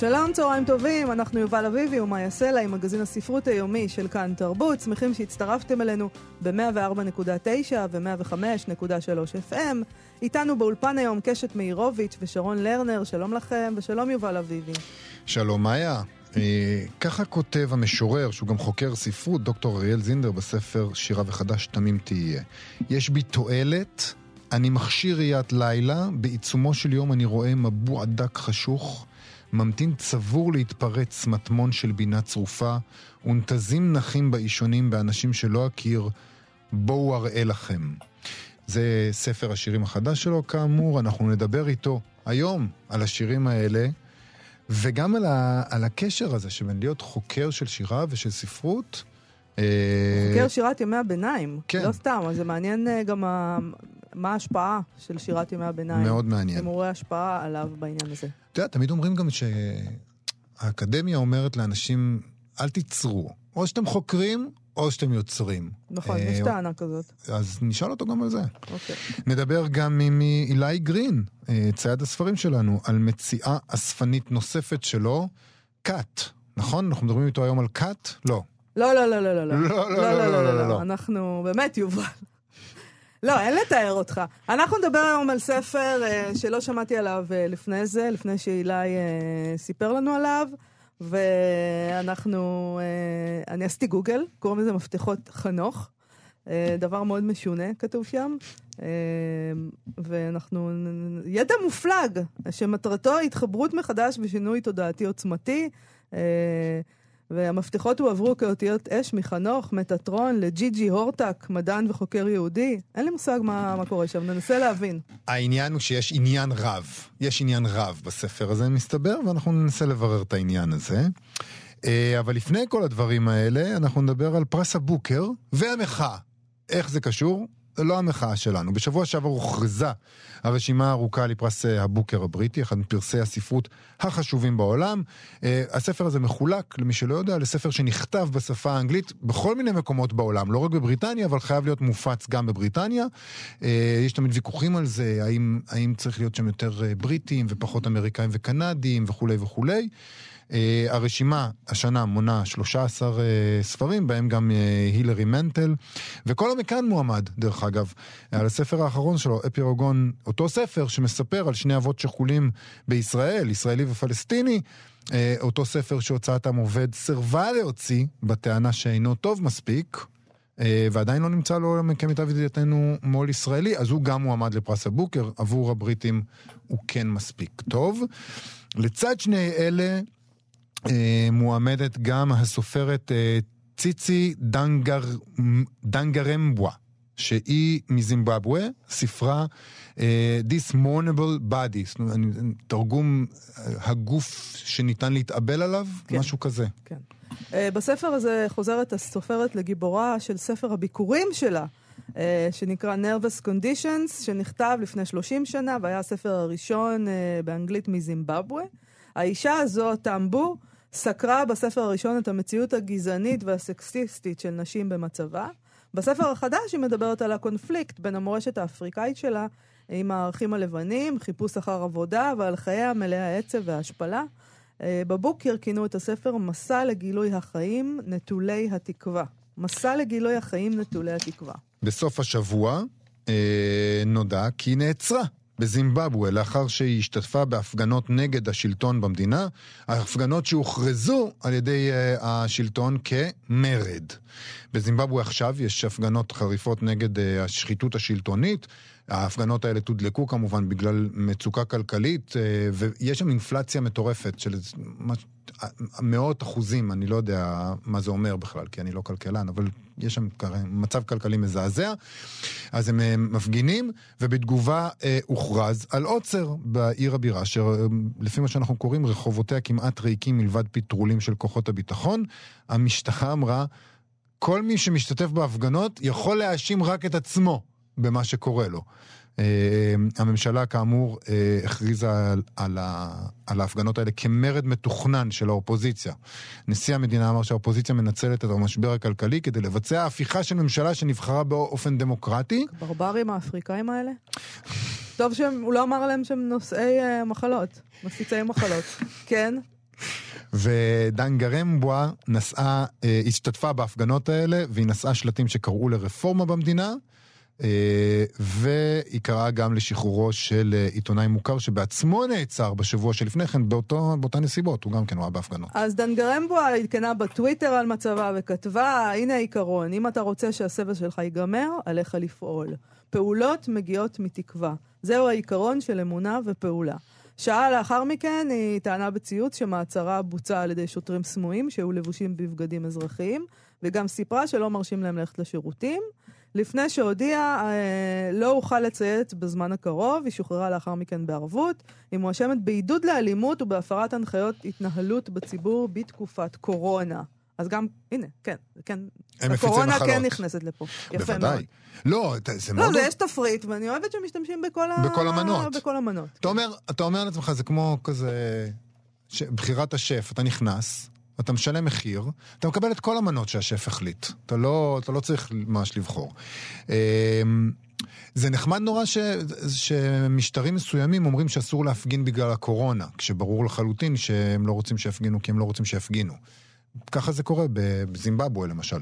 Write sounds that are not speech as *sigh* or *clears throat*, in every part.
שלום, צהריים טובים, אנחנו יובל אביבי ומאיה סלע עם מגזין הספרות היומי של כאן תרבות. שמחים שהצטרפתם אלינו ב-104.9 ו-105.3 FM. איתנו באולפן היום קשת מאירוביץ' ושרון לרנר, שלום לכם ושלום יובל אביבי. שלום מאיה. אה, ככה כותב המשורר, שהוא גם חוקר ספרות, דוקטור אריאל זינדר, בספר שירה וחדש תמים תהיה. יש בי תועלת, אני מכשיר ראיית לילה, בעיצומו של יום אני רואה מבוע דק חשוך. ממתין צבור להתפרץ מטמון של בינה צרופה, ונתזים נחים באישונים באנשים שלא אכיר, בואו אראה לכם. זה ספר השירים החדש שלו, כאמור, אנחנו נדבר איתו היום על השירים האלה, וגם על, ה, על הקשר הזה שבין להיות חוקר של שירה ושל ספרות. אה, חוקר שירת ימי הביניים. כן. לא סתם, אז זה מעניין אה, גם. מה ההשפעה של שירת ימי הביניים. מאוד מעניין. רואה השפעה עליו בעניין הזה. אתה יודע, תמיד אומרים גם שהאקדמיה אומרת לאנשים, אל תיצרו. או שאתם חוקרים, או שאתם יוצרים. נכון, אה, יש טענה כזאת. אז נשאל אותו גם על זה. אוקיי. נדבר גם עם אילי גרין, אה, צייד הספרים שלנו, על מציאה אספנית נוספת שלו, קאט. נכון? אנחנו מדברים איתו היום על קאט? לא. לא, לא, לא, לא, לא. לא, לא, לא, לא, לא, לא. אנחנו, באמת, יובל. לא, אין לתאר אותך. אנחנו נדבר היום על ספר אה, שלא שמעתי עליו אה, לפני זה, לפני שאילי אה, סיפר לנו עליו, ואנחנו, אני עשיתי גוגל, קוראים לזה מפתחות חנוך. דבר מאוד משונה כתוב שם, ואנחנו, ידע מופלג, שמטרתו התחברות מחדש ושינוי תודעתי עוצמתי. והמפתחות הועברו כאותיות אש מחנוך, מטאטרון, לג'י ג'י הורטק, מדען וחוקר יהודי. אין לי מושג מה, מה קורה שם, ננסה להבין. העניין הוא שיש עניין רב. יש עניין רב בספר הזה, מסתבר, ואנחנו ננסה לברר את העניין הזה. אה, אבל לפני כל הדברים האלה, אנחנו נדבר על פרס הבוקר והמחאה. איך זה קשור? לא המחאה שלנו. בשבוע שעבר הוכרזה הרשימה הארוכה לפרס אה, הבוקר הבריטי, אחד מפרסי הספרות החשובים בעולם. אה, הספר הזה מחולק, למי שלא יודע, לספר שנכתב בשפה האנגלית בכל מיני מקומות בעולם, לא רק בבריטניה, אבל חייב להיות מופץ גם בבריטניה. אה, יש תמיד ויכוחים על זה, האם, האם צריך להיות שם יותר בריטים ופחות אמריקאים וקנדים וכולי וכולי. Uh, הרשימה השנה מונה 13 uh, ספרים, בהם גם uh, הילרי מנטל, וכל המכאן מועמד, דרך אגב, על הספר האחרון שלו, אפירוגון, אותו ספר שמספר על שני אבות שכולים בישראל, ישראלי ופלסטיני. uh, אותו ספר שהוצאתם עובד סירבה להוציא, בטענה שאינו טוב מספיק, ועדיין לא נמצא לו כמיטב ידיעתנו מו"ל ישראלי, אז הוא גם מועמד לפרס הבוקר, עבור הבריטים הוא כן מספיק טוב. לצד שני אלה, אה, מועמדת גם הסופרת אה, ציצי דנגר, דנגרמבווה, שהיא מזימבבואה, ספרה אה, This Mournable Body, תרגום הגוף שניתן להתאבל עליו, כן, משהו כזה. כן. בספר הזה חוזרת הסופרת לגיבורה של ספר הביקורים שלה. uh, שנקרא Nervous Conditions, שנכתב לפני 30 שנה והיה הספר הראשון uh, באנגלית מזימבבואה. האישה הזאת, טמבו, סקרה בספר הראשון את המציאות הגזענית והסקסיסטית של נשים במצבה. בספר החדש היא מדברת על הקונפליקט בין המורשת האפריקאית שלה עם הערכים הלבנים, חיפוש אחר עבודה ועל חייה מלאי העצב וההשפלה. אה, בבוקר כינו את הספר מסע לגילוי החיים נטולי התקווה. מסע לגילוי החיים נטולי התקווה. בסוף השבוע אה, נודע כי נעצרה בזימבבואה לאחר שהיא השתתפה בהפגנות נגד השלטון במדינה, ההפגנות שהוכרזו על ידי uh, השלטון כמרד. בזימבבואה עכשיו יש הפגנות חריפות נגד uh, השחיתות השלטונית. ההפגנות האלה תודלקו כמובן בגלל מצוקה כלכלית, uh, ויש שם אינפלציה מטורפת של מאות אחוזים, אני לא יודע מה זה אומר בכלל, כי אני לא כלכלן, אבל יש שם מצב כלכלי מזעזע. אז הם מפגינים, ובתגובה אה, הוכרז על עוצר בעיר הבירה, שלפי מה שאנחנו קוראים, רחובותיה כמעט ריקים מלבד פטרולים של כוחות הביטחון. המשטרה אמרה, כל מי שמשתתף בהפגנות יכול להאשים רק את עצמו במה שקורה לו. אה, הממשלה כאמור אה, הכריזה על, על, ה, על ההפגנות האלה כמרד מתוכנן של האופוזיציה. נשיא המדינה אמר שהאופוזיציה מנצלת את המשבר הכלכלי כדי לבצע הפיכה של ממשלה שנבחרה באופן דמוקרטי. ברברים האפריקאים האלה? טוב שהוא לא אמר להם שהם נושאי uh, מחלות, מפיצי מחלות. כן? ודן גרמבואה נסעה, אה, השתתפה בהפגנות האלה, והיא נשאה שלטים שקראו לרפורמה במדינה. אה, והיא קראה גם לשחרורו של אה, עיתונאי מוכר שבעצמו נעצר בשבוע שלפני כן באותן נסיבות, הוא גם כן היה בהפגנות. אז דן גרמבואה עדכנה בטוויטר על מצבה וכתבה, הנה העיקרון, אם אתה רוצה שהסבל שלך ייגמר, עליך לפעול. פעולות מגיעות מתקווה. זהו העיקרון של אמונה ופעולה. שעה לאחר מכן היא טענה בציוץ שמעצרה בוצע על ידי שוטרים סמויים שהיו לבושים בבגדים אזרחיים, וגם סיפרה שלא מרשים להם ללכת לשירותים. לפני שהודיעה, אה, לא אוכל לציית בזמן הקרוב, היא שוחררה לאחר מכן בערבות. היא מואשמת בעידוד לאלימות ובהפרת הנחיות התנהלות בציבור בתקופת קורונה. אז גם, הנה, כן, כן. הקורונה כן נכנסת לפה. יפה בוודאי. מאוד. לא, זה לא, מאוד... זה יש תפריט, ואני אוהבת שמשתמשים בכל, ה... בכל המנות. בכל המנות. אתה אומר, אתה אומר לעצמך, זה כמו כזה... ש... בחירת השף, אתה נכנס, אתה משלם מחיר, אתה מקבל את כל המנות שהשף החליט. אתה לא, אתה לא צריך ממש לבחור. אמ, זה נחמד נורא ש, שמשטרים מסוימים אומרים שאסור להפגין בגלל הקורונה, כשברור לחלוטין שהם לא רוצים שיפגינו כי הם לא רוצים שיפגינו. ככה זה קורה בזימבבואה למשל.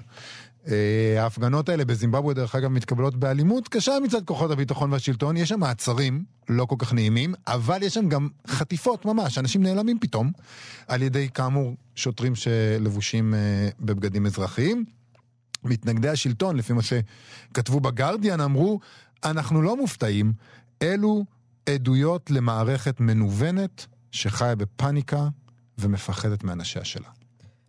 אה, ההפגנות האלה בזימבבואה, דרך אגב, מתקבלות באלימות קשה מצד כוחות הביטחון והשלטון. יש שם מעצרים לא כל כך נעימים, אבל יש שם גם חטיפות ממש. אנשים נעלמים פתאום על ידי, כאמור, שוטרים שלבושים אה, בבגדים אזרחיים. מתנגדי השלטון, לפי מה שכתבו בגרדיאן, אמרו, אנחנו לא מופתעים, אלו עדויות למערכת מנוונת שחיה בפאניקה ומפחדת מאנשיה שלה.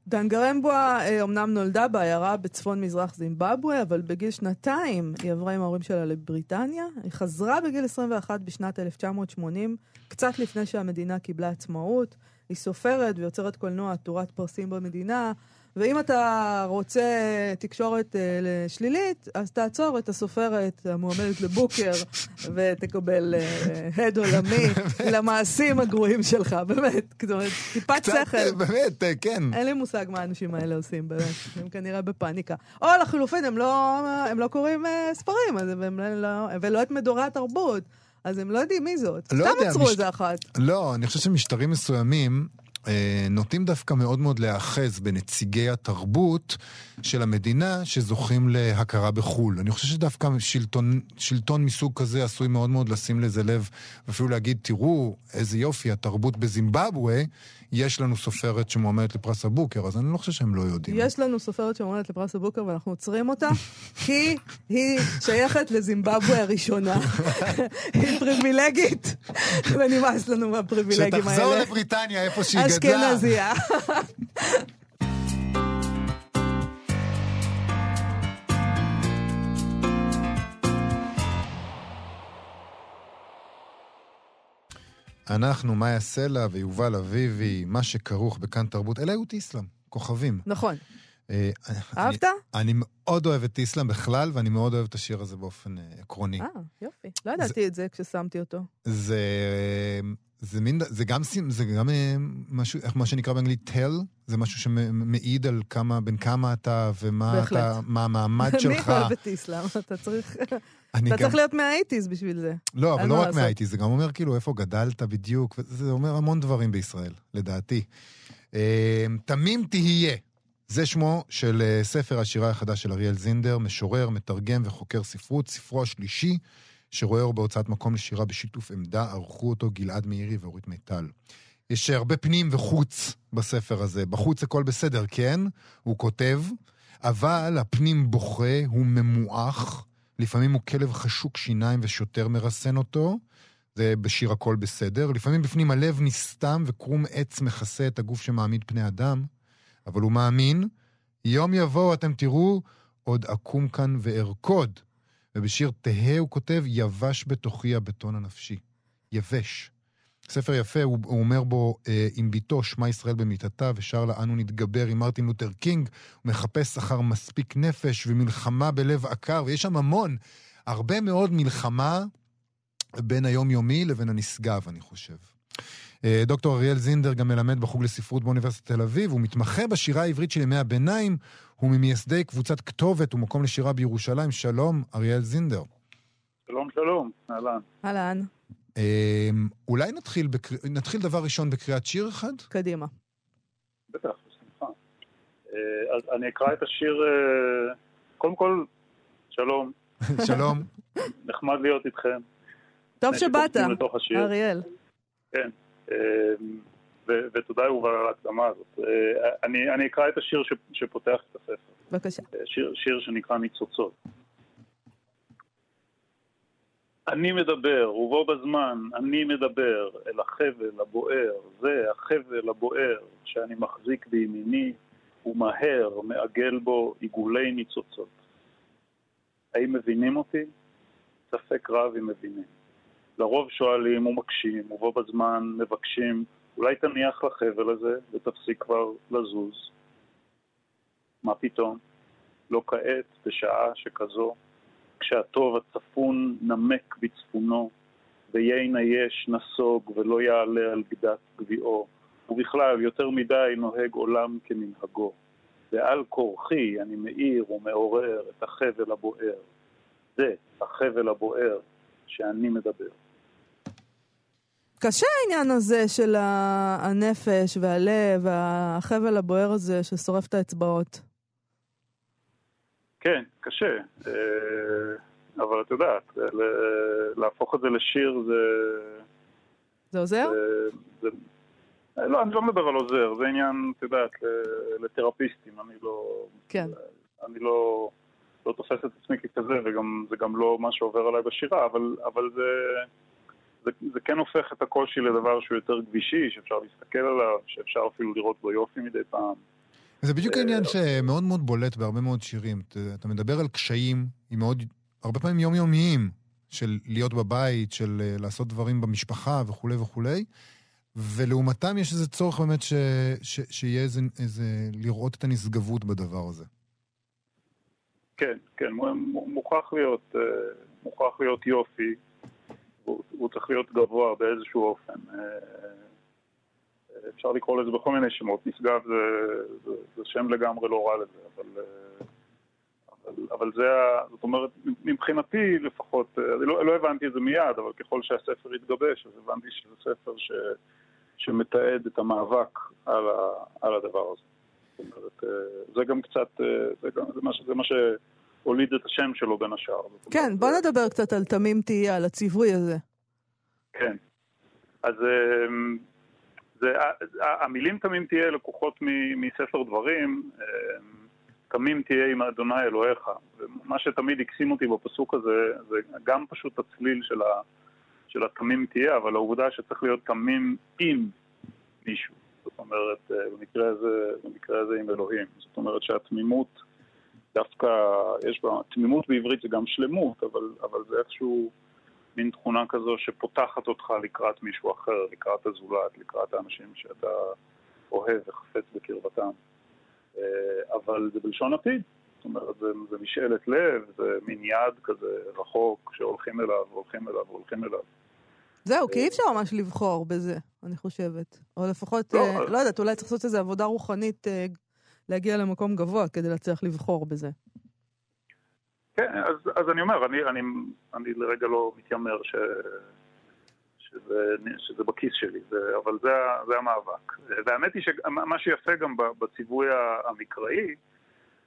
דן גרמבואה אה, אומנם נולדה בעיירה בצפון מזרח זימבבואה, אבל בגיל שנתיים היא עברה עם ההורים שלה לבריטניה. היא חזרה בגיל 21 בשנת 1980, קצת לפני שהמדינה קיבלה עצמאות. היא סופרת ויוצרת קולנוע עטורת פרסים במדינה, ואם אתה רוצה תקשורת uh, שלילית, אז תעצור את הסופרת המועמדת לבוקר *laughs* ותקבל uh, הד עולמי *laughs* למעשים הגרועים שלך, באמת. זאת אומרת, טיפת שכל. באמת, אה, כן. אין לי מושג מה האנשים האלה עושים, באמת. הם כנראה בפאניקה. או לחלופין, הם לא, הם לא קוראים uh, ספרים, אז הם לא, ולא את מדורי התרבות. אז הם לא יודעים מי זאת. לא סתם יודע, עצרו מש- איזה אחת. לא, אני חושב שמשטרים מסוימים אה, נוטים דווקא מאוד מאוד להיאחז בנציגי התרבות של המדינה שזוכים להכרה בחו"ל. אני חושב שדווקא שלטון, שלטון מסוג כזה עשוי מאוד מאוד לשים לזה לב, ואפילו להגיד, תראו איזה יופי, התרבות בזימבבואה, יש לנו סופרת שמועמדת לפרס הבוקר, אז אני לא חושב שהם לא יודעים. יש לנו סופרת שמועמדת לפרס הבוקר ואנחנו עוצרים אותה, כי היא שייכת לזימבבואה הראשונה. היא פריבילגית, ונמאס לנו מהפריבילגים שתחזור האלה. לבריטניה, איפה שהיא גדלה. אשכנזייה. אנחנו, מאיה סלע ויובל אביבי, מה שכרוך בכאן תרבות, אלה היו טיסלאם, כוכבים. נכון. אה, אהבת? אני מאוד אוהב את טיסלאם בכלל, ואני מאוד אוהב את השיר הזה באופן אה, עקרוני. אה, יופי. לא ידעתי את זה כששמתי אותו. זה, זה מין, זה גם, זה גם אה, משהו, איך מה שנקרא באנגלית tell, זה משהו שמעיד על כמה, בין כמה אתה ומה בהחלט. אתה, מה המעמד *laughs* אני שלך. אוהבת איסלאם, אתה צריך אני אתה גם, צריך להיות מהאיטיז בשביל זה. לא, אבל לא רק. מהאיטי, זה גם אומר כאילו איפה גדלת בדיוק, וזה אומר המון דברים בישראל, לדעתי. אה, תמים תהיה. זה שמו של אה, ספר השירה החדש של אריאל זינדר, משורר, מתרגם וחוקר ספרות, ספרו השלישי, שרואה אור בהוצאת מקום לשירה בשיתוף עמדה, ערכו אותו גלעד מאירי ואורית מיטל. יש הרבה פנים וחוץ בספר הזה. בחוץ הכל בסדר, כן, הוא כותב, אבל הפנים בוכה, הוא ממועך, לפעמים הוא כלב חשוק שיניים ושוטר מרסן אותו, זה בשיר הכל בסדר. לפעמים בפנים הלב נסתם וקרום עץ מכסה את הגוף שמעמיד פני אדם, אבל הוא מאמין, יום יבוא אתם תראו, עוד אקום כאן וארקוד. ובשיר תהה הוא כותב, יבש בתוכי הבטון הנפשי. יבש. ספר יפה, הוא, הוא אומר בו, אה, עם ביתו, שמע ישראל במיטתה, ושר לה אנו נתגבר עם מרטין לותר קינג, הוא מחפש אחר מספיק נפש ומלחמה בלב עקר, ויש שם המון, הרבה מאוד מלחמה בין היומיומי לבין הנשגב, אני חושב. אה, דוקטור אריאל זינדר גם מלמד בחוג לספרות באוניברסיטת תל אביב, הוא מתמחה בשירה העברית של ימי הביניים, הוא ממייסדי קבוצת כתובת ומקום לשירה בירושלים. שלום, אריאל זינדר. שלום, שלום, אהלן. אהלן, אה, אולי נתחיל, בקר... נתחיל דבר ראשון בקריאת שיר אחד? קדימה. בטח, בשמחה. אה, אז אני אקרא את השיר, אה, קודם כל, שלום, *laughs* שלום. נחמד להיות איתכם. טוב שבאת. אריאל. כן. אה, ו- ותודה יובל על ההקדמה הזאת. אה, אני, אני אקרא את השיר ש- שפותח את הספר. בבקשה. שיר, שיר שנקרא ניצוצות. אני מדבר, ובו בזמן אני מדבר אל החבל הבוער, זה החבל הבוער שאני מחזיק בימיני, ומהר מעגל בו עיגולי ניצוצות. האם מבינים אותי? ספק רב אם מבינים. לרוב שואלים ומקשים, ובו בזמן מבקשים, אולי תניח לחבל הזה ותפסיק כבר לזוז. מה פתאום? לא כעת, בשעה שכזו, כשהטוב הצפון נמק בצפונו, ויין היש נסוג ולא יעלה על גדת גביעו, ובכלל יותר מדי נוהג עולם כמנהגו. ועל כורחי אני מאיר ומעורר את החבל הבוער. זה החבל הבוער שאני מדבר. קשה העניין הזה של הנפש והלב והחבל הבוער הזה ששורף את האצבעות. כן, קשה. אה, אבל את יודעת, להפוך את זה לשיר זה... זה עוזר? זה- זה- לא, אני לא מדבר על עוזר, זה עניין, את יודעת, לתרפיסטים, אני לא... כן. אני לא, לא תופס את עצמי ככזה, וזה גם לא מה שעובר עליי בשירה, אבל, אבל זה, זה, זה כן הופך את הקושי לדבר שהוא יותר גבישי, שאפשר להסתכל עליו, שאפשר אפילו לראות בו יופי מדי פעם. זה בדיוק אה, העניין שמאוד מאוד בולט בהרבה מאוד שירים. אתה, מדבר על קשיים, עם מאוד, הרבה פעמים יומיומיים, של להיות בבית, של אה, לעשות דברים במשפחה וכולי וכולי, ולעומתם יש איזה צורך באמת ש, ש, שיהיה איזה, איזה, לראות את הנשגבות בדבר הזה. כן, כן, מו- מוכרח להיות, אה, מוכרח להיות יופי, הוא, הוא צריך להיות גבוה באיזשהו אופן. אה, אה, אפשר לקרוא לזה בכל מיני שמות, נשגב זה, זה, זה שם לגמרי לא רע לזה, אבל, אה, אבל, אבל זה, זאת אומרת, מבחינתי לפחות, אני לא, לא הבנתי את זה מיד, אבל ככל שהספר התגבש, אז הבנתי שזה ספר ש, שמתעד את המאבק על, ה, על הדבר הזה. זאת אומרת, זה גם קצת, זה, גם, זה, מה, ש- זה מה שהוליד את השם שלו בין השאר. כן, בוא נדבר קצת על תמים תהיה, על הציווי הזה. כן. אז אה, זה, המילים תמים תהיה לקוחות מ- מספר דברים, אה, תמים תהיה עם אדוני אלוהיך. ומה שתמיד הקסים אותי בפסוק הזה, זה גם פשוט הצליל של, ה, של התמים תהיה, אבל העובדה שצריך להיות תמים עם מישהו. זאת אומרת, אה, במקרה הזה, במקרה הזה עם אלוהים. זאת אומרת שהתמימות, דווקא יש בה, תמימות בעברית זה גם שלמות, אבל, אבל זה איכשהו מין תכונה כזו שפותחת אותך לקראת מישהו אחר, לקראת הזולת, לקראת האנשים שאתה אוהב וחפץ בקרבתם. אה, אבל זה בלשון עתיד. זאת אומרת, זה, זה משאלת לב, זה מין יד כזה רחוק שהולכים אליו, הולכים אליו, הולכים אליו. זהו, כי אי אפשר ממש לבחור בזה, אני חושבת. או לפחות, לא, אה, לא יודעת, אולי צריך לעשות איזו עבודה רוחנית, אה, להגיע למקום גבוה כדי להצליח לבחור בזה. כן, אז, אז אני אומר, אני, אני, אני לרגע לא מתיימר ש, שזה, שזה בכיס שלי, זה, אבל זה, זה המאבק. והאמת היא שמה שיפה גם בציווי המקראי,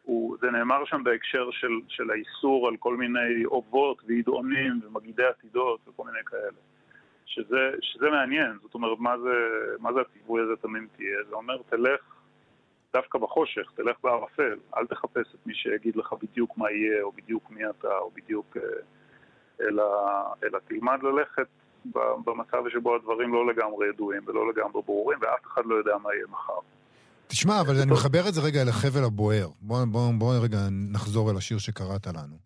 הוא, זה נאמר שם בהקשר של, של האיסור על כל מיני אובות וידעונים ומגידי עתידות וכל מיני כאלה. שזה, שזה מעניין, זאת אומרת, מה זה, מה זה הציווי הזה תמים תהיה? זה אומר, תלך דווקא בחושך, תלך בערפל, אל תחפש את מי שיגיד לך בדיוק מה יהיה, או בדיוק מי אתה, או בדיוק... אה, אלא, אלא תלמד ללכת במצב שבו הדברים לא לגמרי ידועים ולא לגמרי ברורים, ואף אחד לא יודע מה יהיה מחר. תשמע, אבל אני מחבר את זה רגע אל החבל הבוער. בוא, בוא, בוא רגע נחזור אל השיר שקראת לנו.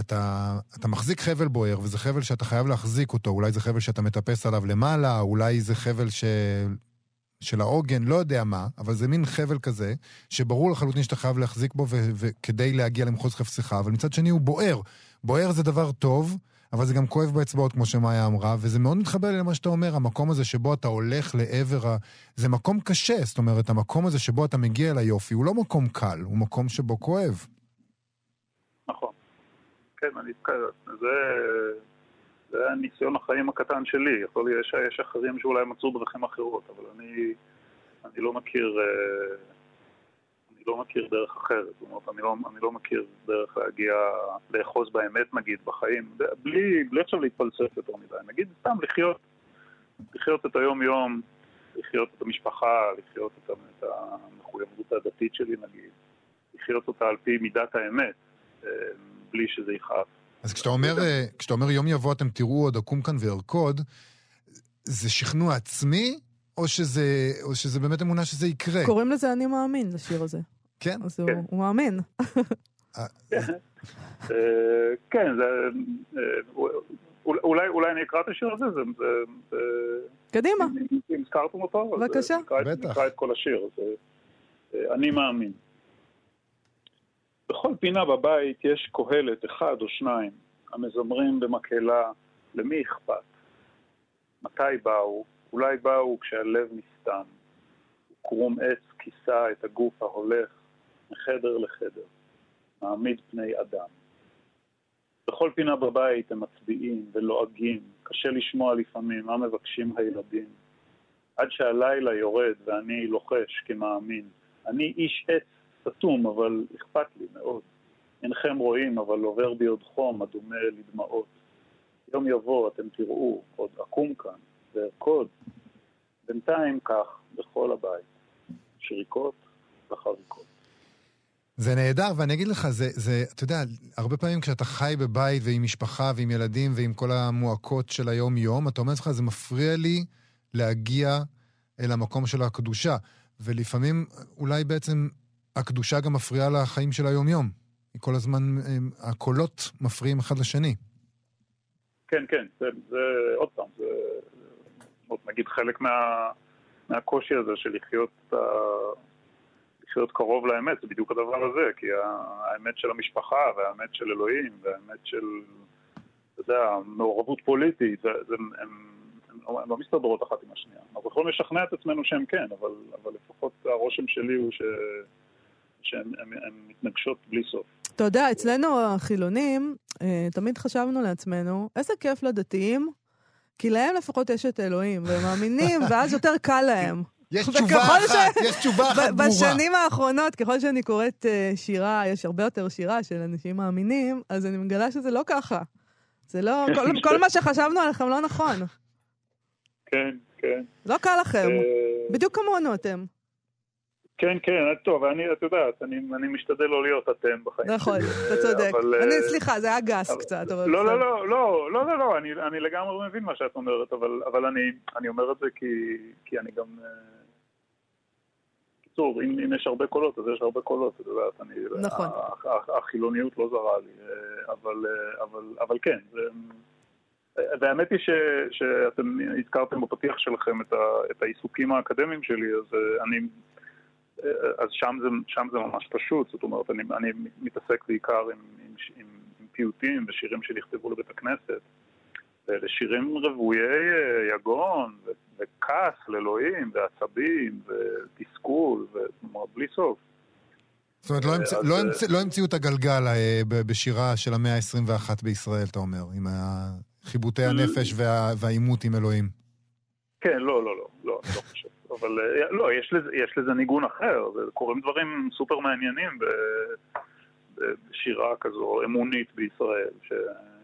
אתה, אתה מחזיק חבל בוער, וזה חבל שאתה חייב להחזיק אותו, אולי זה חבל שאתה מטפס עליו למעלה, אולי זה חבל ש... של העוגן, לא יודע מה, אבל זה מין חבל כזה, שברור לחלוטין שאתה חייב להחזיק בו וכדי להגיע למחוז חפשך, אבל מצד שני הוא בוער. בוער זה דבר טוב, אבל זה גם כואב באצבעות, כמו שמאיה אמרה, וזה מאוד מתחבר למה שאתה אומר, המקום הזה שבו אתה הולך לעבר ה... זה מקום קשה, זאת אומרת, המקום הזה שבו אתה מגיע אל היופי, הוא לא מקום קל, הוא מקום שבו כואב. נכון. כן, אני... זה... זה ניסיון החיים הקטן שלי. יכול להיות שיש אחרים שאולי מצאו דרכים אחרות, אבל אני, אני לא מכיר... אה, אני לא מכיר דרך אחרת, זאת אומרת, אני לא, אני לא מכיר דרך להגיע, לאחוז באמת נגיד בחיים, בלי, בלי עכשיו להתפלסף יותר מדי, נגיד סתם לחיות, לחיות את היום-יום, לחיות את המשפחה, לחיות את, את המחויבות הדתית שלי נגיד, לחיות אותה על פי מידת האמת, אה, בלי שזה יכאב. אז כשאתה אומר, אה, כשאתה אומר יום יבוא אתם תראו עוד אקום כאן וארקוד, זה שכנוע עצמי, או שזה, או שזה באמת אמונה שזה יקרה? קוראים לזה אני מאמין, לשיר הזה. כן? אז הוא, כן. הוא מאמין. אה, אה, כן, זה... אולי, אולי אני אקרא את השיר הזה, זה... קדימה. אם הזכרתם אותו, בבקשה. אז נקרא את כל השיר. אני מאמין. בכל פינה בבית יש קהלת אחד או שניים המזמרים במקהלה למי אכפת? מתי באו? אולי באו כשהלב נסתם. קרום עץ כיסה את הגוף ההולך מחדר לחדר, מעמיד פני אדם. בכל פינה בבית הם מצביעים ולועגים, קשה לשמוע לפעמים מה מבקשים הילדים. עד שהלילה יורד ואני לוחש כמאמין, אני איש עץ סתום, אבל אכפת לי מאוד. אינכם רואים, אבל עובר בי עוד חום הדומה לדמעות. יום יבוא, אתם תראו, עוד אקום כאן, וארקוד. בינתיים כך, בכל הבית. שריקות וחריקות. זה נהדר, ואני אגיד לך, זה, זה, אתה יודע, הרבה פעמים כשאתה חי בבית ועם משפחה ועם ילדים ועם כל המועקות של היום-יום, אתה אומר לעצמך, זה מפריע לי להגיע אל המקום של הקדושה. ולפעמים אולי בעצם הקדושה גם מפריעה לחיים של היום-יום. היא כל הזמן, הקולות מפריעים אחד לשני. כן, כן, זה, זה עוד פעם, זה עוד נגיד חלק מה, מהקושי הזה של לחיות, לחיות קרוב לאמת, זה בדיוק הדבר הזה, כי האמת של המשפחה והאמת של אלוהים והאמת של, אתה יודע, מעורבות פוליטית, זה, זה, הם, הם לא מסתדרות אחת עם השנייה. אנחנו יכולים לשכנע את עצמנו שהם כן, אבל, אבל לפחות הרושם שלי הוא ש... שהן מתנגשות בלי סוף. אתה יודע, אצלנו החילונים, אה, תמיד חשבנו לעצמנו, איזה כיף לדתיים, כי להם לפחות יש את אלוהים, והם מאמינים, *laughs* ואז יותר קל להם. יש תשובה אחת, ש... יש תשובה אחת ברורה. בשנים האחרונות, ככל שאני קוראת uh, שירה, יש הרבה יותר שירה של אנשים מאמינים, אז אני מגלה שזה לא ככה. זה לא, כל, כל מה שחשבנו עליכם לא נכון. כן, כן. לא קל לכם. אה, בדיוק כמונו אתם. כן, כן, טוב, אני, את יודעת, אני, אני משתדל לא להיות אתם בחיים נכון, אתה צודק. אבל, אני, אה, סליחה, זה היה גס אבל, קצת, אבל... לא, לא, לא, לא, לא, לא, לא, אני, אני לגמרי מבין מה שאת אומרת, אבל, אבל אני, אני אומר את זה כי, כי אני גם... בקיצור, אם, אם יש הרבה קולות, אז יש הרבה קולות, את יודעת, אני... נכון. החילוניות לא זרה לי, אה, אבל, אבל, אבל כן, זה... והאמת היא ש, שאתם הזכרתם בפתיח שלכם את, ה, את העיסוקים האקדמיים שלי, אז אני אז שם זה, שם זה ממש פשוט, זאת אומרת, אני, אני מתעסק בעיקר עם, עם, עם, עם פיוטים ושירים שנכתבו לבית הכנסת, ואלה שירים רוויי אה, יגון וכעס לאלוהים ועצבים ותסכול, אומרת, בלי סוף. זאת אומרת, לא, המצ... לא, אה, המצ... לא המציאו את הגלגל אה, בשירה של המאה ה-21 בישראל, אתה אומר, עם חיבוטי הנפש וה... והעימות עם אלוהים. כן, לא, לא, לא, לא, אני לא חושב. אבל אה, לא, יש לזה, יש לזה ניגון אחר, וקורים דברים סופר מעניינים בשירה כזו אמונית בישראל, ש,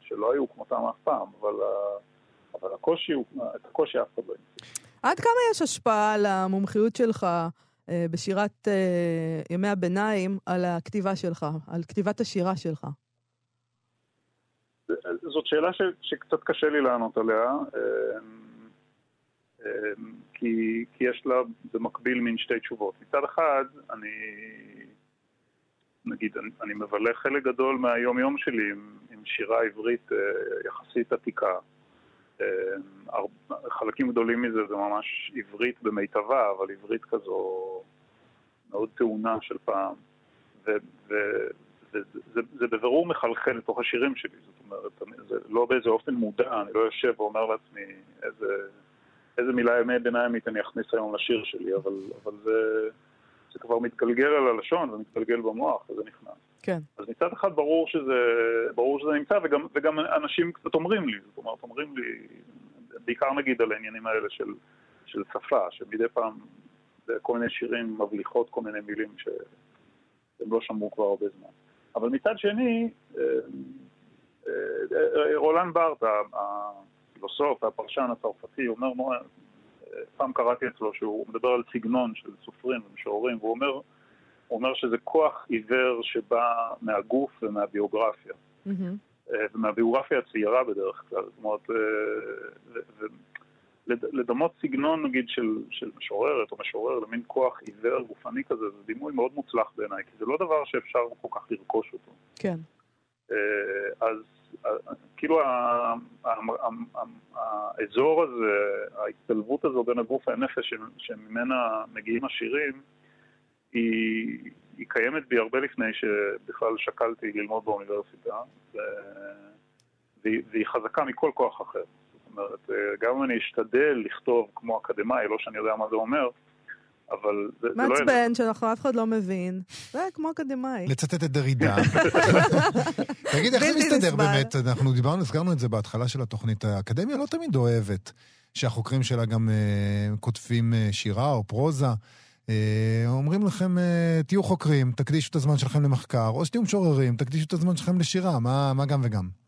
שלא היו כמותם אף פעם, אבל, אבל הקושי הוא, את הקושי אף אחד לא ימצא. עד כמה יש השפעה על המומחיות שלך אה, בשירת אה, ימי הביניים על הכתיבה שלך, על כתיבת השירה שלך? זאת שאלה ש, שקצת קשה לי לענות עליה. כי, כי יש לה במקביל מין שתי תשובות. מצד אחד, אני... נגיד, אני, אני מבלה חלק גדול מהיום-יום שלי עם, עם שירה עברית אה, יחסית עתיקה. אה, חלקים גדולים מזה זה ממש עברית במיטבה, אבל עברית כזו מאוד טעונה של פעם. וזה בבירור מחלחל לתוך השירים שלי, זאת אומרת, זה לא באיזה אופן מודע, אני לא יושב ואומר לעצמי איזה, איזה מילה ימי ביניימית אני אכניס היום לשיר שלי, אבל, אבל זה, זה כבר מתגלגל על הלשון ומתגלגל במוח, וזה נכנס. כן. אז מצד אחד ברור שזה, ברור שזה נמצא, וגם, וגם אנשים קצת אומרים לי, זאת אומרת, אומרים לי, בעיקר נגיד על העניינים האלה של, של שפה, שמדי פעם כל מיני שירים מבליחות כל מיני מילים שהם לא שמעו כבר הרבה זמן. אבל מצד שני, אה, אה, רולן בארט, הפילוסוף והפרשן הצרפתי, אומר, פעם קראתי אצלו שהוא מדבר על סגנון של סופרים ומשוררים, והוא אומר, אומר שזה כוח עיוור שבא מהגוף ומהביוגרפיה. Mm-hmm. ומהביוגרפיה הצעירה בדרך כלל. זאת אומרת, לדמות סגנון נגיד של, של משוררת או משורר למין כוח עיוור גופני כזה, זה דימוי מאוד מוצלח בעיניי, כי זה לא דבר שאפשר כל כך לרכוש אותו. כן. אז כאילו האזור הזה, ההצטלבות הזו בין הגוף והנפש שממנה מגיעים השירים, היא, היא קיימת בי הרבה לפני שבכלל שקלתי ללמוד באוניברסיטה, והיא חזקה מכל כוח אחר. זאת אומרת, גם אם אני אשתדל לכתוב כמו אקדמאי, לא שאני יודע מה זה אומר, אבל זה, זה לא... מעצבן שאנחנו אף אחד לא מבין. זה כמו אקדמאי. לצטט את דרידה. *laughs* תגיד, איך זה מסתדר באמת? אנחנו דיברנו, הזכרנו את זה בהתחלה של התוכנית. האקדמיה לא תמיד אוהבת שהחוקרים שלה גם uh, כותבים uh, שירה או פרוזה. Uh, אומרים לכם, uh, תהיו חוקרים, תקדישו את הזמן שלכם למחקר, או שתהיו משוררים, תקדישו את הזמן שלכם לשירה, מה, מה גם וגם?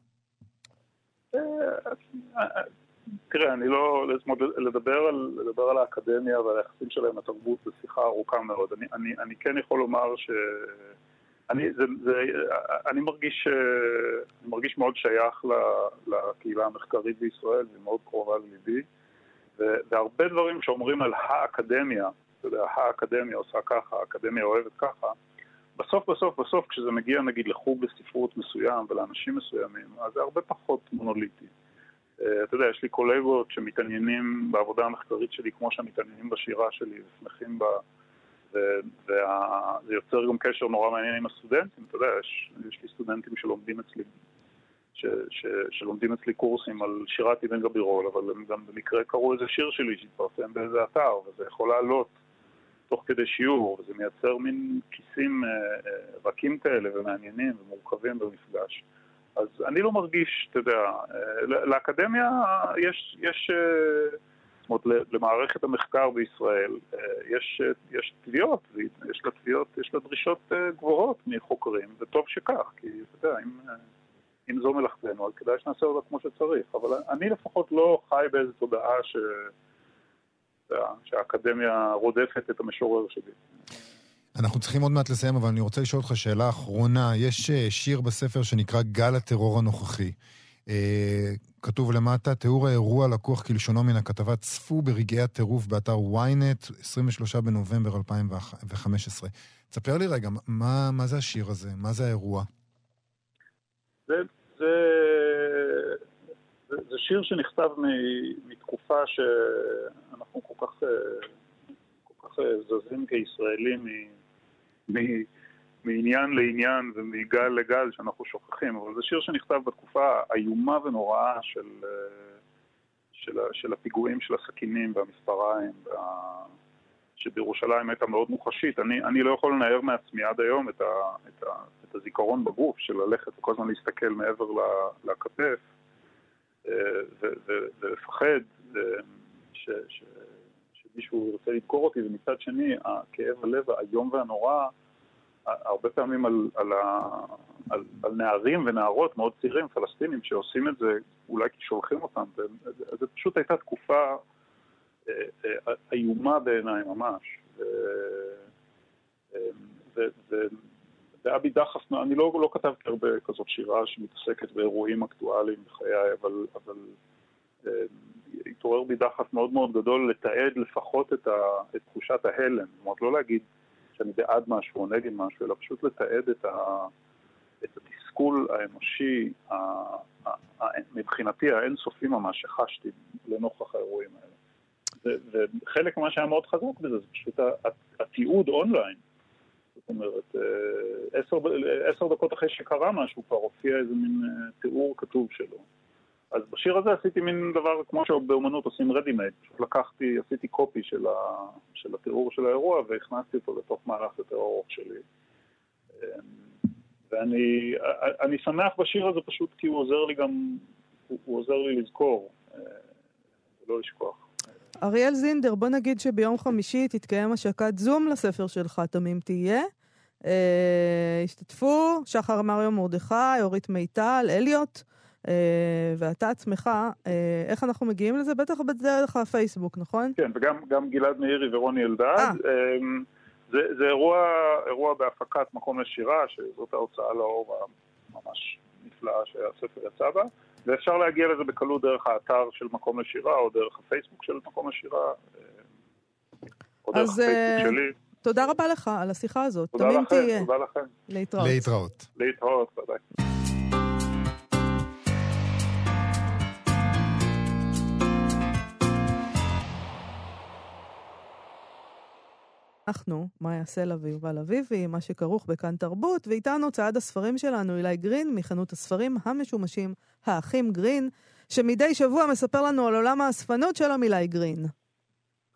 תראה, אני לא... לדבר על, לדבר על האקדמיה ועל היחסים שלהם לתרבות זו שיחה ארוכה מאוד. אני, אני, אני כן יכול לומר ש... אני, זה, זה, אני, מרגיש, אני מרגיש מאוד שייך לקהילה המחקרית בישראל, והיא מאוד קרובה לליבי. והרבה דברים שאומרים על האקדמיה, אתה יודע, האקדמיה עושה ככה, האקדמיה אוהבת ככה, בסוף בסוף בסוף כשזה מגיע נגיד לחוג לספרות מסוים ולאנשים מסוימים, אז זה הרבה פחות מונוליטי. אה, אתה יודע, יש לי קולגות שמתעניינים בעבודה המחקרית שלי כמו שהם מתעניינים בשירה שלי ושמחים בה, וזה יוצר גם קשר נורא מעניין עם הסטודנטים. אתה יודע, יש, יש לי סטודנטים שלומדים אצלי, ש, ש, שלומדים אצלי קורסים על שירת אבן גבירול, אבל הם גם במקרה קראו איזה שיר שלי שהתפרסם באיזה אתר, וזה יכול לעלות תוך כדי שיעור, וזה מייצר מין כיסים אה, אה, רכים כאלה ומעניינים ומורכבים במפגש. אז אני לא מרגיש, אתה יודע, אה, לאקדמיה יש, יש אה, זאת אומרת, למערכת המחקר בישראל אה, יש, יש תביעות, יש לה תביעות, יש לה דרישות גבוהות מחוקרים, וטוב שכך, כי אתה יודע, אם, אם זו מלאכתנו, אז כדאי שנעשה אותה כמו שצריך. אבל אני לפחות לא חי באיזו תודעה ש... שהאקדמיה רודפת את המשורר שלי. אנחנו צריכים עוד מעט לסיים, אבל אני רוצה לשאול אותך שאלה אחרונה. יש אה, שיר בספר שנקרא גל הטרור הנוכחי. אה, כתוב למטה, תיאור האירוע לקוח כלשונו מן הכתבה צפו ברגעי הטירוף באתר ynet, 23 בנובמבר 2015. תספר לי רגע, מה, מה זה השיר הזה? מה זה האירוע? זה, זה, זה, זה שיר שנכתב מתקופה שאנחנו כל כך, אה, כל כך זזים כישראלים מעניין לעניין ומגל לגל שאנחנו שוכחים, אבל זה שיר שנכתב בתקופה איומה ונוראה של, אה, של, של הפיגועים של הסכינים והמספריים, שבירושלים הייתה מאוד מוחשית. אני, אני לא יכול לנער מעצמי עד היום את, ה, את, ה, את הזיכרון בגוף של ללכת וכל הזמן להסתכל מעבר לכתף אה, ולפחד אה, ש, ש, מישהו ירצה לדקור אותי, ומצד שני, הכאב הלב האיום והנורא, הרבה פעמים על, על, על, על נערים ונערות מאוד צעירים, פלסטינים, שעושים את זה אולי כי שולחים אותם. זו פשוט הייתה תקופה אה, אה, איומה בעיניי ממש. ואבי דחף, אני לא, לא כתבתי הרבה כזאת שירה שמתעסקת באירועים אקטואליים בחיי, אבל, אבל אה, התעורר בי דחף מאוד מאוד גדול לתעד לפחות את, ה, את תחושת ההלם. זאת אומרת, לא להגיד שאני בעד משהו או נגד משהו, אלא פשוט לתעד את, ה, את התסכול האנושי, ה, ה, ה, מבחינתי האינסופי ממש שחשתי לנוכח האירועים האלה. וחלק ממה שהיה מאוד חזק בזה זה פשוט התיעוד אונליין. זאת אומרת, אה, עשר, עשר דקות אחרי שקרה משהו כבר הופיע איזה מין אה, תיאור כתוב שלו. אז בשיר הזה עשיתי מין דבר כמו שבאומנות עושים רדימייד. פשוט לקחתי, עשיתי קופי של, ה, של התיאור של האירוע והכנסתי אותו לתוך מערך יותר ארוך שלי. אמ, ואני שמח בשיר הזה פשוט כי הוא עוזר לי גם, הוא, הוא עוזר לי לזכור אה, ולא לשכוח. אריאל זינדר, בוא נגיד שביום חמישי תתקיים השקת זום לספר שלך, תמים תהיה. אה, השתתפו שחר מריו מרדכי, אורית מיטל, אליוט, אה, ואתה עצמך, אה, איך אנחנו מגיעים לזה? בטח בדרך הפייסבוק, נכון? כן, וגם גלעד מאירי ורוני אלדד. אה. זה, זה אירוע, אירוע בהפקת מקום לשירה, שזאת ההוצאה לאור הממש נפלאה שהספר יצא בה. ואפשר להגיע לזה בקלות דרך האתר של מקום לשירה, או דרך הפייסבוק של מקום לשירה, אה, או דרך הפייסבוק אה, שלי. תודה רבה לך על השיחה הזאת. תודה לכם, תהיה. תודה לכם. להתראות. להתראות. להתראות, ודאי. אנחנו, מאיה סלע ויובל אביבי, מה שכרוך בכאן תרבות, ואיתנו צעד הספרים שלנו, אילי גרין, מחנות הספרים המשומשים, האחים גרין, שמדי שבוע מספר לנו על עולם האספנות שלו, אילי גרין.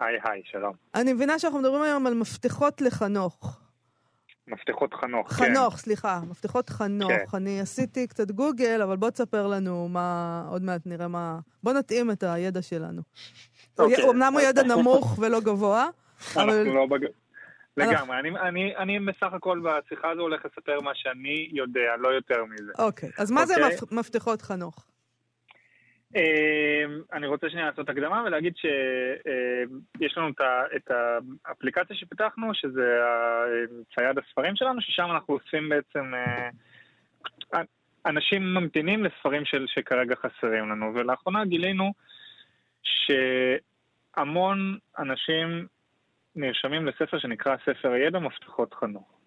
היי היי, שלום. אני מבינה שאנחנו מדברים היום על מפתחות לחנוך. מפתחות חנוך, חנוך, כן. חנוך, סליחה, מפתחות חנוך. כן. אני עשיתי קצת גוגל, אבל בוא תספר לנו מה, עוד מעט נראה מה... בוא נתאים את הידע שלנו. אוקיי. אמנם הוא ידע נמוך ולא גבוה, אבל... לא בג... לגמרי, אני, אני, אני בסך הכל בשיחה הזו הולך לספר מה שאני יודע, לא יותר מזה. אוקיי, אז מה אוקיי? זה מפתחות חנוך? Uh, אני רוצה שנייה לעשות הקדמה ולהגיד שיש uh, לנו את האפליקציה שפיתחנו, שזה צייד הספרים שלנו, ששם אנחנו אוספים בעצם... Uh, אנשים ממתינים לספרים של, שכרגע חסרים לנו, ולאחרונה גילינו שהמון אנשים נרשמים לספר שנקרא ספר ידע מפתחות חנוך.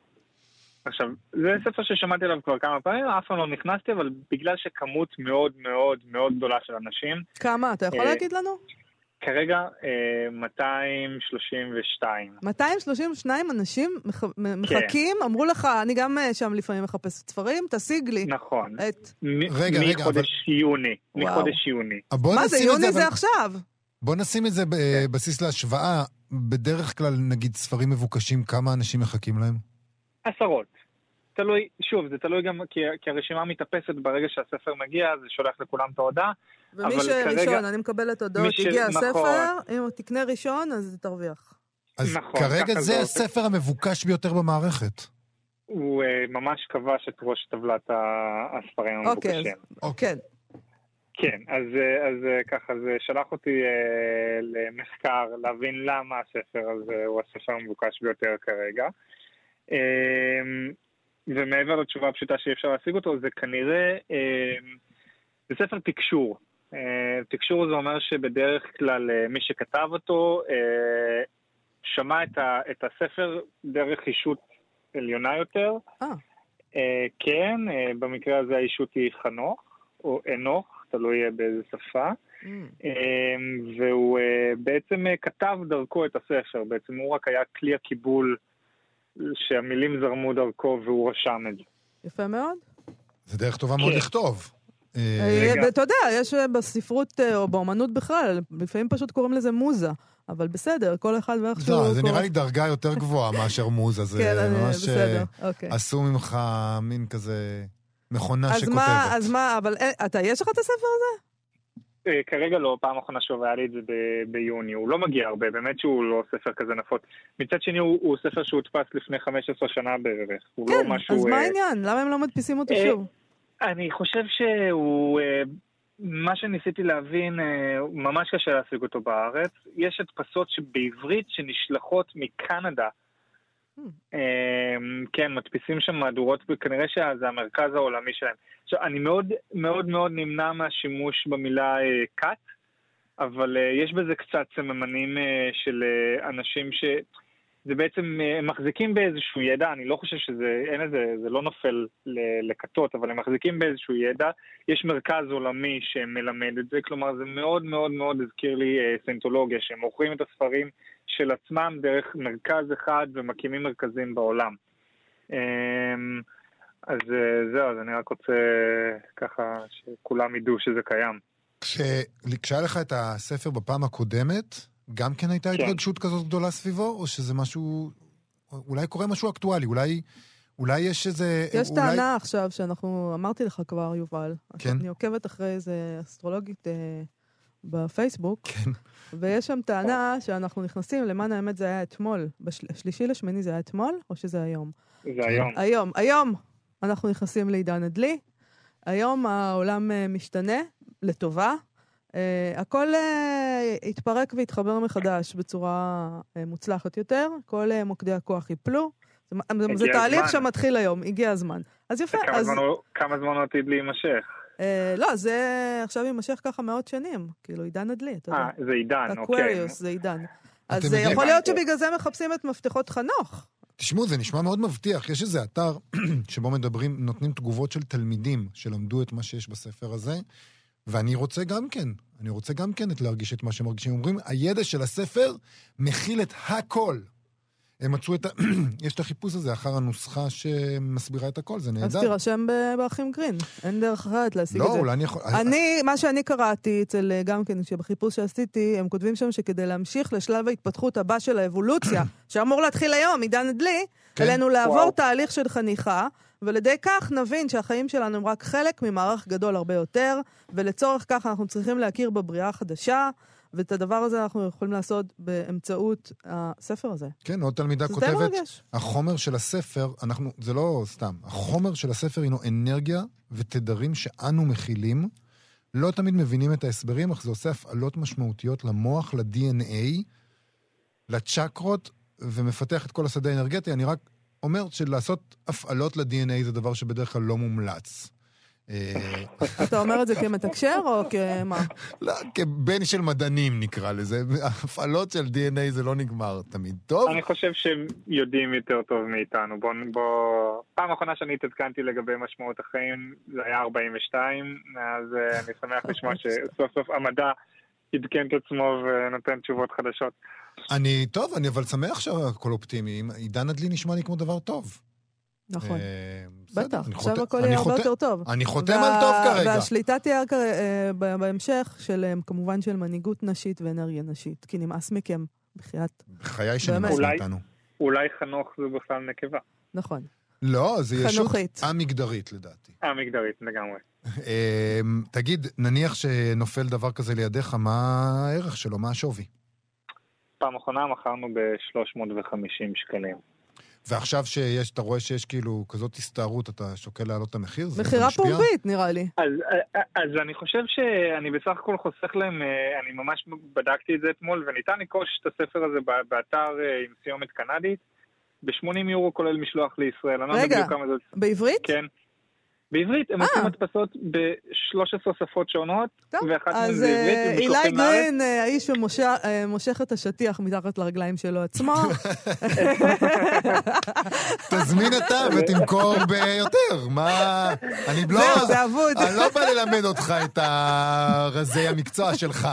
עכשיו, זה ספר ששמעתי עליו כבר כמה פעמים, אף פעם לא נכנסתי, אבל בגלל שכמות מאוד מאוד מאוד גדולה של אנשים... כמה? אתה יכול אה, להגיד לנו? כרגע 232. אה, 232 אנשים מח... מחכים? כן. אמרו לך, אני גם אה, שם לפעמים מחפשת ספרים, תשיג לי. נכון. את... רגע, רגע, מחודש אבל... יוני. וואו. מחודש יוני. מה זה, יוני זה, אבל... עכשיו. בוא נשים את זה בבסיס כן. להשוואה. בדרך כלל, נגיד, ספרים מבוקשים, כמה אנשים מחכים להם? עשרות. תלוי, שוב, זה תלוי גם, כי, כי הרשימה מתאפסת ברגע שהספר מגיע, זה שולח לכולם את ההודעה. ומי שראשון, כרגע, אני מקבלת הודעות, ש... הגיע נכון. הספר, אם תקנה ראשון, אז תרוויח. אז נכון, כרגע זה הספר המבוקש ביותר במערכת. הוא uh, ממש כבש את ראש טבלת הספרים אוקיי, המבוקשים. אוקיי, אז, כן. אז, אז אה, ככה, זה שלח אותי אה, למחקר להבין למה הספר הזה הוא הספר המבוקש ביותר כרגע. אה, ומעבר לתשובה הפשוטה שאי אפשר להשיג אותו, זה כנראה, אה, זה ספר תקשור. אה, תקשור זה אומר שבדרך כלל אה, מי שכתב אותו אה, שמע את, ה, את הספר דרך אישות עליונה יותר. אה. אה, כן, אה, במקרה הזה האישות היא חנוך, או אנוך. תלוי באיזה שפה. Mm. אמ, והוא אה, בעצם אה, כתב דרכו את הספר, בעצם הוא רק היה כלי הקיבול שהמילים זרמו דרכו והוא רשם את זה. יפה מאוד. זה דרך טובה מאוד כן. לכתוב. אה, אתה יודע, יש בספרות או באמנות בכלל, לפעמים פשוט קוראים לזה מוזה. אבל בסדר, כל אחד ואיך שהוא... לא, זה נראה לי דרגה יותר גבוהה מאשר מוזה, זה *laughs* כן, ממש... אוקיי. עשו ממך מין כזה... מכונה אז שכותבת. מה, אז מה, אבל אה, אתה, יש לך את הספר הזה? אה, כרגע לא, פעם אחרונה שהוא היה לי את זה ב- ביוני, הוא לא מגיע הרבה, באמת שהוא לא ספר כזה נפוץ. מצד שני הוא, הוא ספר שהודפס לפני 15 שנה בערך, הוא לא כן, לא משהו... אז מה אה, העניין? למה הם לא מדפיסים אותו שוב? אני חושב שהוא... מה שניסיתי להבין, ממש קשה להשיג אותו בארץ. יש הדפסות בעברית שנשלחות מקנדה כן, מדפיסים שם מהדורות, וכנראה שזה המרכז העולמי שלהם. עכשיו, אני מאוד מאוד מאוד נמנע מהשימוש במילה cut, אה, אבל אה, יש בזה קצת סממנים אה, של אנשים ש... זה בעצם, הם מחזיקים באיזשהו ידע, אני לא חושב שזה, אין איזה, זה לא נופל לכתות, אבל הם מחזיקים באיזשהו ידע. יש מרכז עולמי שמלמד את זה, כלומר זה מאוד מאוד מאוד הזכיר לי סנטולוגיה, שהם מוכרים את הספרים של עצמם דרך מרכז אחד ומקימים מרכזים בעולם. אה, אז אה, זהו, אז אני רק רוצה ככה שכולם ידעו שזה קיים. כש... כשהיה לך את הספר בפעם הקודמת, גם כן הייתה כן. התרגשות כזאת גדולה סביבו, או שזה משהו... אולי קורה משהו אקטואלי, אולי, אולי יש איזה... יש אולי... טענה עכשיו שאנחנו, אמרתי לך כבר, יובל, כן. אני עוקבת אחרי איזה אסטרולוגית אה, בפייסבוק, כן. ויש שם טענה שאנחנו נכנסים, למען האמת זה היה אתמול, בשלישי לשמיני זה היה אתמול, או שזה היום? זה היום. היום, היום אנחנו נכנסים לעידן הדלי, היום העולם אה, משתנה לטובה. Uh, הכל uh, יתפרק ויתחבר מחדש בצורה uh, מוצלחת יותר, כל uh, מוקדי הכוח ייפלו. זה, זה, תהליך. שמתחיל היום, הגיע הזמן. אז יפה, כמה אז... זמן כמה זמן עתיד להימשך? Uh, לא, זה עכשיו יימשך ככה מאות שנים, כאילו עידן הדלי, אתה יודע. אה, זה עידן, אוקיי. Aquarius זה עידן. אז uh, יכול להיות שבגלל זה מחפשים את מפתחות חנוך. תשמעו, זה נשמע מאוד מבטיח. יש איזה אתר *clears throat* שבו מדברים, נותנים תגובות של תלמידים שלמדו את מה שיש בספר הזה, ואני רוצה גם כן, אני רוצה גם כן את להרגיש את מה שהם מרגישים. אומרים, הידע של הספר מכיל את הכל. הם מצאו את ה... *clears throat* יש את החיפוש הזה אחר הנוסחה שמסבירה את הכל, זה אז נהדר. תירשם ב- באחים גרין, אין דרך אחרת להשיג את לא, זה. אולי אני יכול... אני, מה שאני קראתי אצל, אה, גם כן, שבחיפוש שעשיתי, הם כותבים שם שכדי להמשיך לשלב ההתפתחות הבא של האבולוציה, *clears throat* שאמור להתחיל היום, עידן הדלי, כן. עלינו לעבור וואו. תהליך של חניכה, ועל ידי כך נבין שהחיים שלנו הם רק חלק ממערך גדול הרבה יותר, ולצורך כך אנחנו צריכים להכיר בבריאה החדשה, ואת הדבר הזה אנחנו יכולים לעשות באמצעות הספר הזה. כן, עוד תלמידה כותבת. החומר של הספר, אנחנו, זה לא סתם, החומר של הספר הינו אנרגיה ותדרים שאנו מכילים. לא תמיד מבינים את ההסברים, אך זה עושה הפעלות משמעותיות למוח, ל-DNA, לצ'קרות, ומפתח את כל השדה האנרגטי. אני רק אומר שלעשות הפעלות ל-DNA זה דבר שבדרך כלל לא מומלץ. אה, אתה אומר את זה כמתקשר או כמה? לא, כבן של מדענים נקרא לזה. הפעלות של DNA זה לא נגמר תמיד טוב. אני חושב שהם יודעים יותר טוב מאיתנו. בוא, בוא... פעם אחרונה שאני התעדכנתי לגבי משמעות החיים, זה היה 42, אז אה, אני שמח לשמוע *laughs* שסוף סוף המדע עדכן את עצמו ונותן תשובות חדשות. אני, טוב, אני אבל שמח שהכל אופטימי. עידן הדלי נשמע לי כמו דבר טוב. נכון. אה, בסדר, בטח, אני עכשיו חותם- הכל יהיה הרבה יותר טוב. אני חותם על טוב כרגע. והשליטה תהיה אה, ב- בהמשך של, אה, כמובן, של מנהיגות נשית ואנרגיה נשית. כי נמאס מכם, בחייאת. בחיי שנמאס מאיתנו. אולי חנוך זה בכלל נקבה. נכון. לא, זה ישות. א-מגדרית לדעתי. אה, מגדרית לגמרי. תגיד, נניח שנופל דבר כזה לידיך, מה הערך שלו? מה השווי? פעם אחרונה מכרנו ב-350 שקלים. ועכשיו שיש, אתה רואה שיש כאילו כזאת הסתערות, אתה שוקל להעלות את המחיר? מכירה? פומבית, נראה לי. אז, אה, אז אני חושב שאני בסך הכל חוסך להם, אה, אני ממש בדקתי את זה אתמול, וניתן לרכוש את הספר הזה באתר אה, עם סיומת קנדית, ב-80 יורו כולל משלוח לישראל. לא רגע. בעברית? כן. בעברית, הם אה. עושים הדפסות ב-13 שפות שונות, טוב, ואחת מהן אז זה עברית, אה, אילי. גרין, אה, האיש שמושך את השטיח מתחת לרגליים שלו עצמו. *laughs* תזמין אתה ותמכור ביותר. מה... אני לא... זה אבוד. אני לא בא ללמד אותך את הרזי המקצוע שלך.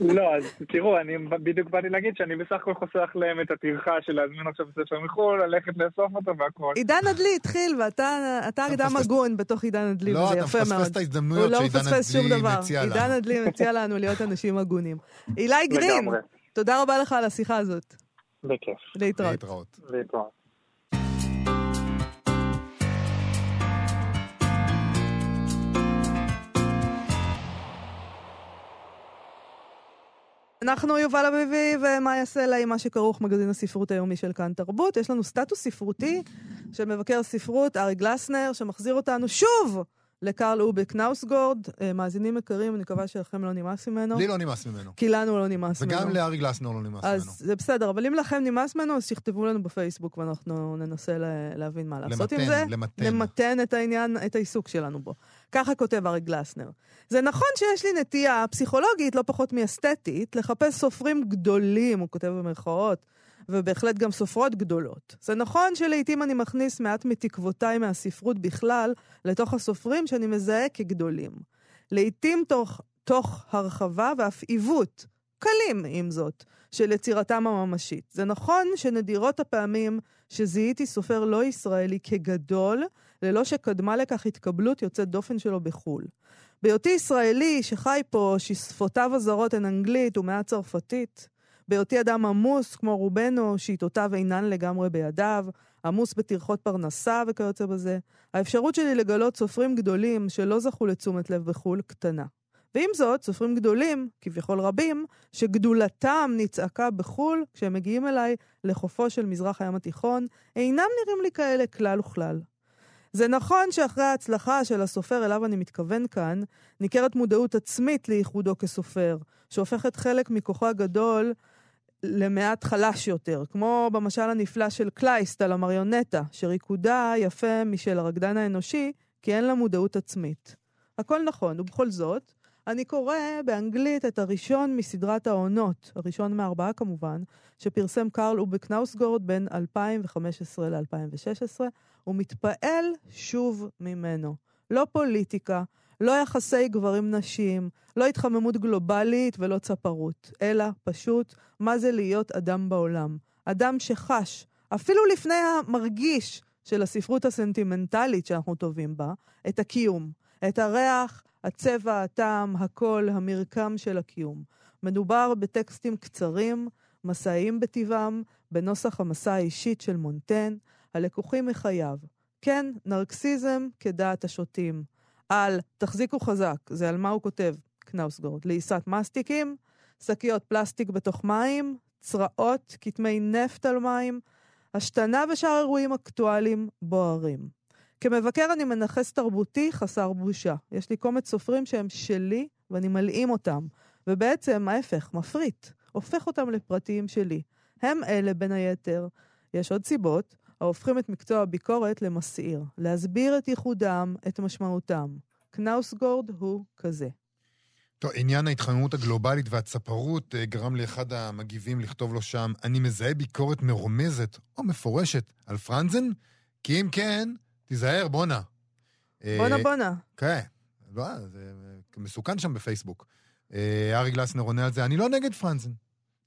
לא, אז תראו, אני בדיוק באתי להגיד שאני בסך הכל חוסך להם את הטרחה של להזמין עכשיו ספר מחו"ל, ללכת לאסוף אותו והכל. עידן הדלי התחיל, ואתה אתה אתה אדם הגון בתוך עידן הדלי, לא, וזה אתה יפה מאוד. מפספס את הוא ההזדמנויות לא שעידן מפספס שום הדלי דבר. מציע עידן לנו. הדלי מציע לנו להיות אנשים הגונים. אילי גרין. תודה רבה לך על השיחה הזאת. בכיף. להתראות. להתראות. אנחנו יובל אביבי ומה יעשה לה עם מה שכרוך מגזין הספרות היומי של כאן תרבות. יש לנו סטטוס ספרותי של מבקר ספרות ארי גלסנר, שמחזיר אותנו שוב לקרל אובק נאוסגורד. אה, מאזינים יקרים, אני מקווה שלכם לא נמאס ממנו. לי לא נמאס ממנו. כי לנו לא נמאס ממנו. וגם לארי גלסנר לא נמאס אז ממנו. זה בסדר, אבל אם לכם נמאס ממנו, אז תכתבו לנו בפייסבוק ואנחנו ננסה לה- להבין מה לעשות עם למתן, זה. למתן. למתן את העניין, את העיסוק שלנו בו. ככה כותב ארי גלסנר. זה נכון שיש לי נטייה פסיכולוגית, לא פחות מאסתטית, לחפש סופרים גדולים, הוא כותב במרכאות, ובהחלט גם סופרות גדולות. זה נכון שלעיתים אני מכניס מעט מתקוותיי מהספרות בכלל לתוך הסופרים שאני מזהה כגדולים. לעיתים תוך, תוך הרחבה ואף עיוות, קלים עם זאת, של יצירתם הממשית. זה נכון שנדירות הפעמים שזיהיתי סופר לא ישראלי כגדול, ללא שקדמה לכך התקבלות יוצאת דופן שלו בחו"ל. בהיותי ישראלי שחי פה, ששפותיו הזרות הן אנגלית ומעט צרפתית, בהיותי אדם עמוס כמו רובנו, שעיתותיו אינן לגמרי בידיו, עמוס בטרחות פרנסה וכיוצא בזה, האפשרות שלי לגלות סופרים גדולים שלא זכו לתשומת לב בחו"ל קטנה. ועם זאת, סופרים גדולים, כביכול רבים, שגדולתם נצעקה בחו"ל, כשהם מגיעים אליי לחופו של מזרח הים התיכון, אינם נראים לי כאלה כלל וכלל. זה נכון שאחרי ההצלחה של הסופר אליו אני מתכוון כאן, ניכרת מודעות עצמית לייחודו כסופר, שהופכת חלק מכוחו הגדול למעט חלש יותר, כמו במשל הנפלא של קלייסט על המריונטה, שריקודה יפה משל הרקדן האנושי, כי אין לה מודעות עצמית. הכל נכון, ובכל זאת, אני קורא באנגלית את הראשון מסדרת העונות, הראשון מארבעה כמובן, שפרסם קרל אובק נאוסגורד בין 2015 ל-2016, ומתפעל שוב ממנו. לא פוליטיקה, לא יחסי גברים-נשים, לא התחממות גלובלית ולא צפרות, אלא פשוט מה זה להיות אדם בעולם. אדם שחש, אפילו לפני המרגיש של הספרות הסנטימנטלית שאנחנו טובים בה, את הקיום, את הריח, הצבע, הטעם, הקול, המרקם של הקיום. מדובר בטקסטים קצרים, מסעיים בטבעם, בנוסח המסע האישית של מונטן, הלקוחים מחייו. כן, נרקסיזם כדעת השוטים. על תחזיקו חזק, זה על מה הוא כותב, קנאוסגורד, לעיסת מסטיקים, שקיות פלסטיק בתוך מים, צרעות, כתמי נפט על מים, השתנה ושאר אירועים אקטואליים בוערים. כמבקר אני מנכס תרבותי חסר בושה. יש לי קומץ סופרים שהם שלי ואני מלאים אותם, ובעצם ההפך, מפריט, הופך אותם לפרטיים שלי. הם אלה, בין היתר, יש עוד סיבות, ההופכים את מקצוע הביקורת למסעיר, להסביר את ייחודם, את משמעותם. קנאוסגורד הוא כזה. טוב, עניין ההתחממות הגלובלית והצפרות אה, גרם לאחד המגיבים לכתוב לו שם, אני מזהה ביקורת מרומזת או מפורשת על פרנזן, כי אם כן, תיזהר, בואנה. בואנה בואנה. כן, לא, זה מסוכן שם בפייסבוק. אה, ארי גלסנר עונה על זה, אני לא נגד פרנזן.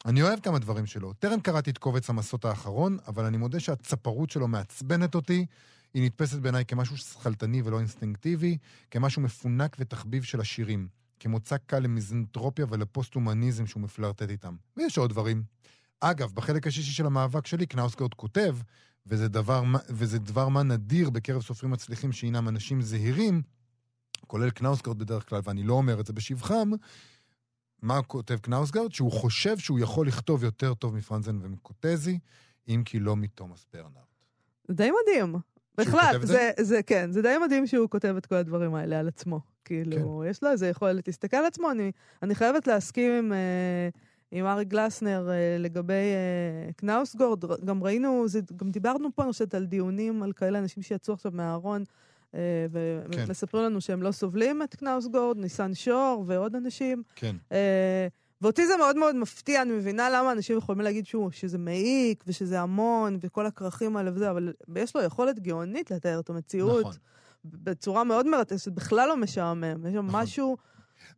אני אוהב כמה דברים שלו. טרם קראתי את קובץ המסות האחרון, אבל אני מודה שהצפרות שלו מעצבנת אותי. היא נתפסת בעיניי כמשהו שכלתני ולא אינסטינקטיבי, כמשהו מפונק ותחביב של השירים, כמוצא קל למיזנטרופיה ולפוסט-הומניזם שהוא מפלרטט איתם. ויש עוד דברים. אגב, בחלק השישי של המאבק שלי, קנאוסקורד כותב, וזה דבר, וזה דבר מה נדיר בקרב סופרים מצליחים שהינם אנשים זהירים, כולל קנאוסקורד בדרך כלל, ואני לא אומר את זה בשבחם, מה כותב קנאוסגרד? שהוא חושב שהוא יכול לכתוב יותר טוב מפרנזן ומקוטזי, אם כי לא מתומאס ברנארט. זה די מדהים. בכלל, זה, זה, זה, כן, זה די מדהים שהוא כותב את כל הדברים האלה על עצמו. כאילו, כן. יש לו איזה יכולת להסתכל על עצמו. אני, אני חייבת להסכים עם, אה, עם ארי גלסנר אה, לגבי אה, קנאוסגורד. גם ראינו, זה, גם דיברנו פה, אני חושבת, על דיונים על כאלה אנשים שיצאו עכשיו מהארון. אה, ומספרים כן. לנו שהם לא סובלים את קנאוסגורד, ניסן שור ועוד אנשים. כן. אה, ואותי זה מאוד מאוד מפתיע, אני מבינה למה אנשים יכולים להגיד שהוא, שזה מעיק ושזה המון וכל הכרכים האלה וזה, אבל יש לו יכולת גאונית לתאר את המציאות. נכון. בצורה מאוד מרתקת, בכלל לא משעמם. יש שם נכון. משהו...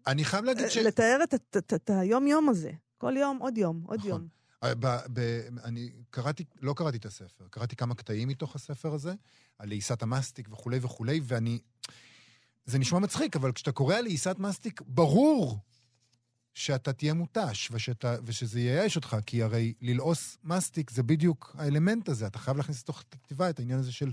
אני חייב להגיד ש... לתאר את היום-יום הזה. כל יום, עוד יום, עוד נכון. יום. אה, ב, ב, אני קראתי, לא קראתי את הספר, קראתי כמה קטעים מתוך הספר הזה, על לעיסת המסטיק וכולי וכולי, ואני... זה נשמע מצחיק, אבל כשאתה קורא על לעיסת מסטיק, ברור שאתה תהיה מותש, ושאתה, ושזה ייאש אותך, כי הרי ללעוס מסטיק זה בדיוק האלמנט הזה, אתה חייב להכניס לתוך הכתיבה את העניין הזה של...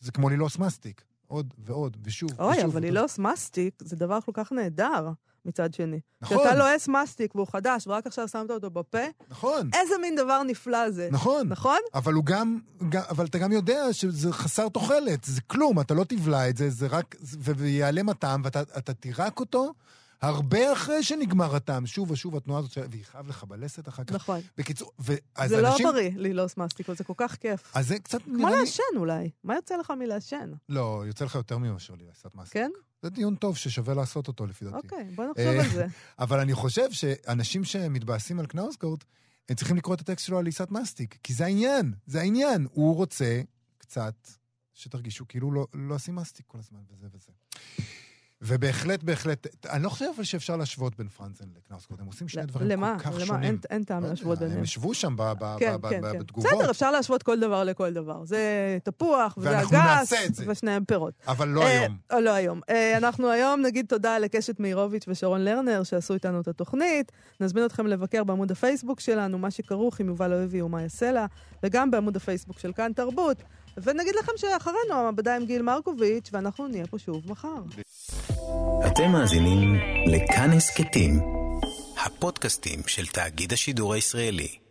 זה כמו ללעוס מסטיק, עוד ועוד, ושוב, אוי, ושוב. אוי, אבל ללעוס מסטיק זה דבר כל כך נהדר. מצד שני. נכון. כשאתה לועס מסטיק והוא חדש, ורק עכשיו שמת אותו בפה, נכון. איזה מין דבר נפלא זה. נכון. נכון? אבל הוא גם, גם אבל אתה גם יודע שזה חסר תוחלת, זה כלום, אתה לא תבלע את זה, זה רק, ויעלם הטעם, ואתה תירק אותו. הרבה אחרי שנגמר הטעם, שוב ושוב התנועה הזאת, והיא חייב לך בלסת אחר כך. נכון. בקיצור, ואז זה לא אנשים... לא בריא ללעוס מסטיק, זה כל כך כיף. אז זה קצת נראה לי... כמו לעשן אולי. מה יוצא לך מלעשן? לא, יוצא לך יותר מאשר לעשות מסטיק. כן? זה דיון טוב ששווה לעשות אותו לפי דעתי. אוקיי, בוא נחשוב על זה. *laughs* אבל אני חושב שאנשים שמתבאסים על קנאוסקורט, הם צריכים לקרוא את הטקסט שלו על עיסת מסטיק, כי זה העניין, זה העניין. הוא רוצה קצת שתרגישו כאילו לא, לא עושים מסטיק כל הזמן וזה וזה. ובהחלט, בהחלט, אני לא חושב אבל שאפשר להשוות בין פרנזן לקנאוסקוט, הם עושים שני דברים למה? כל כך למה? שונים. אין- אין טעם לא להשוות ביניהם. הם ישבו שם ב- ב- כן, ב- כן, ב- כן. בתגובות, בסדר, אפשר להשוות כל דבר לכל דבר. זה תפוח, וזה אגס. ושניהם פירות. אבל לא אה, היום. או לא היום. אה, אנחנו היום נגיד תודה לקשת מאירוביץ' ושרון לרנר שעשו איתנו את התוכנית. נזמין אתכם לבקר בעמוד הפייסבוק שלנו, מה שכרוך עם יובל אוהבי ומה יסלע, וגם בעמוד הפייסבוק של כאן תרבות. ונגיד לכם שאחרינו המעבדה עם גיל מרקוביץ', ואנחנו נהיה פה שוב מחר. אתם מאזינים לכאן הסכתים, הפודקאסטים של תאגיד השידור הישראלי.